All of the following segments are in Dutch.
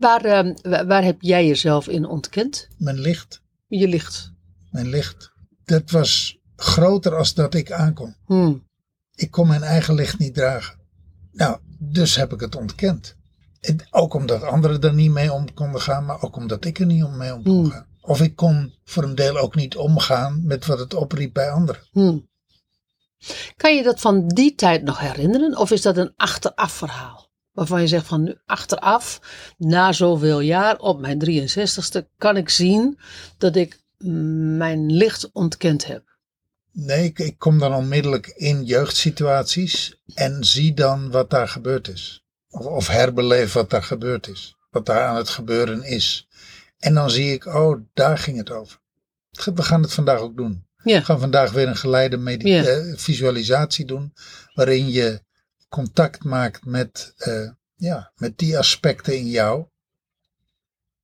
Waar, ehm, wa- waar heb jij jezelf in ontkend? Mijn licht, Je licht. mijn licht, dat was groter als dat ik aankon. Hmm. Ik kon mijn eigen licht niet dragen. Nou, dus heb ik het ontkend. En ook omdat anderen er niet mee om konden gaan, maar ook omdat ik er niet om mee om kon Hmm. gaan. Of ik kon voor een deel ook niet omgaan met wat het opriep bij anderen. Hmm. Kan je dat van die tijd nog herinneren? Of is dat een achteraf verhaal? Waarvan je zegt van nu achteraf, na zoveel jaar, op mijn 63ste, kan ik zien dat ik mijn licht ontkend heb. Nee, ik, ik kom dan onmiddellijk in jeugdsituaties en zie dan wat daar gebeurd is. Of, of herbeleef wat daar gebeurd is. Wat daar aan het gebeuren is. En dan zie ik, oh, daar ging het over. We gaan het vandaag ook doen. Ja. We gaan vandaag weer een geleide medi- Ja. eh, visualisatie doen. Waarin je contact maakt met, eh, ja, met die aspecten in jou.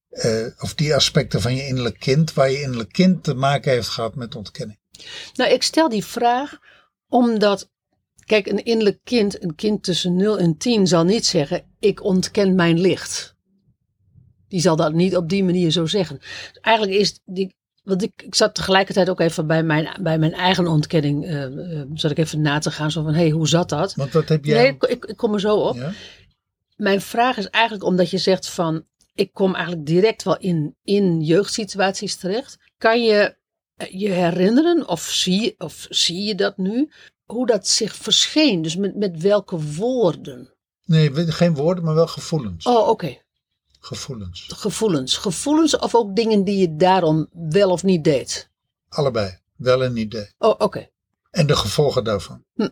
Eh, of die aspecten van je innerlijk kind. Waar je innerlijk kind te maken heeft gehad met ontkenning. Nou, ik stel die vraag omdat, kijk, een innerlijk kind, een kind tussen 0 en 10, zal niet zeggen: Ik ontken mijn licht. Die zal dat niet op die manier zo zeggen. Eigenlijk is die. Want ik, ik zat tegelijkertijd ook even bij mijn, bij mijn eigen ontkenning. eh eh, zat ik even na te gaan. Zo van: hé, hey, hoe zat dat? Want wat heb jij... Nee, ik, ik, ik kom er zo op. ja? Mijn vraag is eigenlijk omdat je zegt van. Ik kom eigenlijk direct wel in, in jeugdsituaties terecht. Kan je eh, je herinneren, of zie, of zie je dat nu, hoe dat zich verscheen? Dus met, met welke woorden? Nee, geen woorden, maar wel gevoelens. Oh, oké. Gevoelens. Gevoelens. Gevoelens of ook dingen die je daarom wel of niet deed? Allebei. Wel en niet deed. Oh, oké. En de gevolgen daarvan. Hm.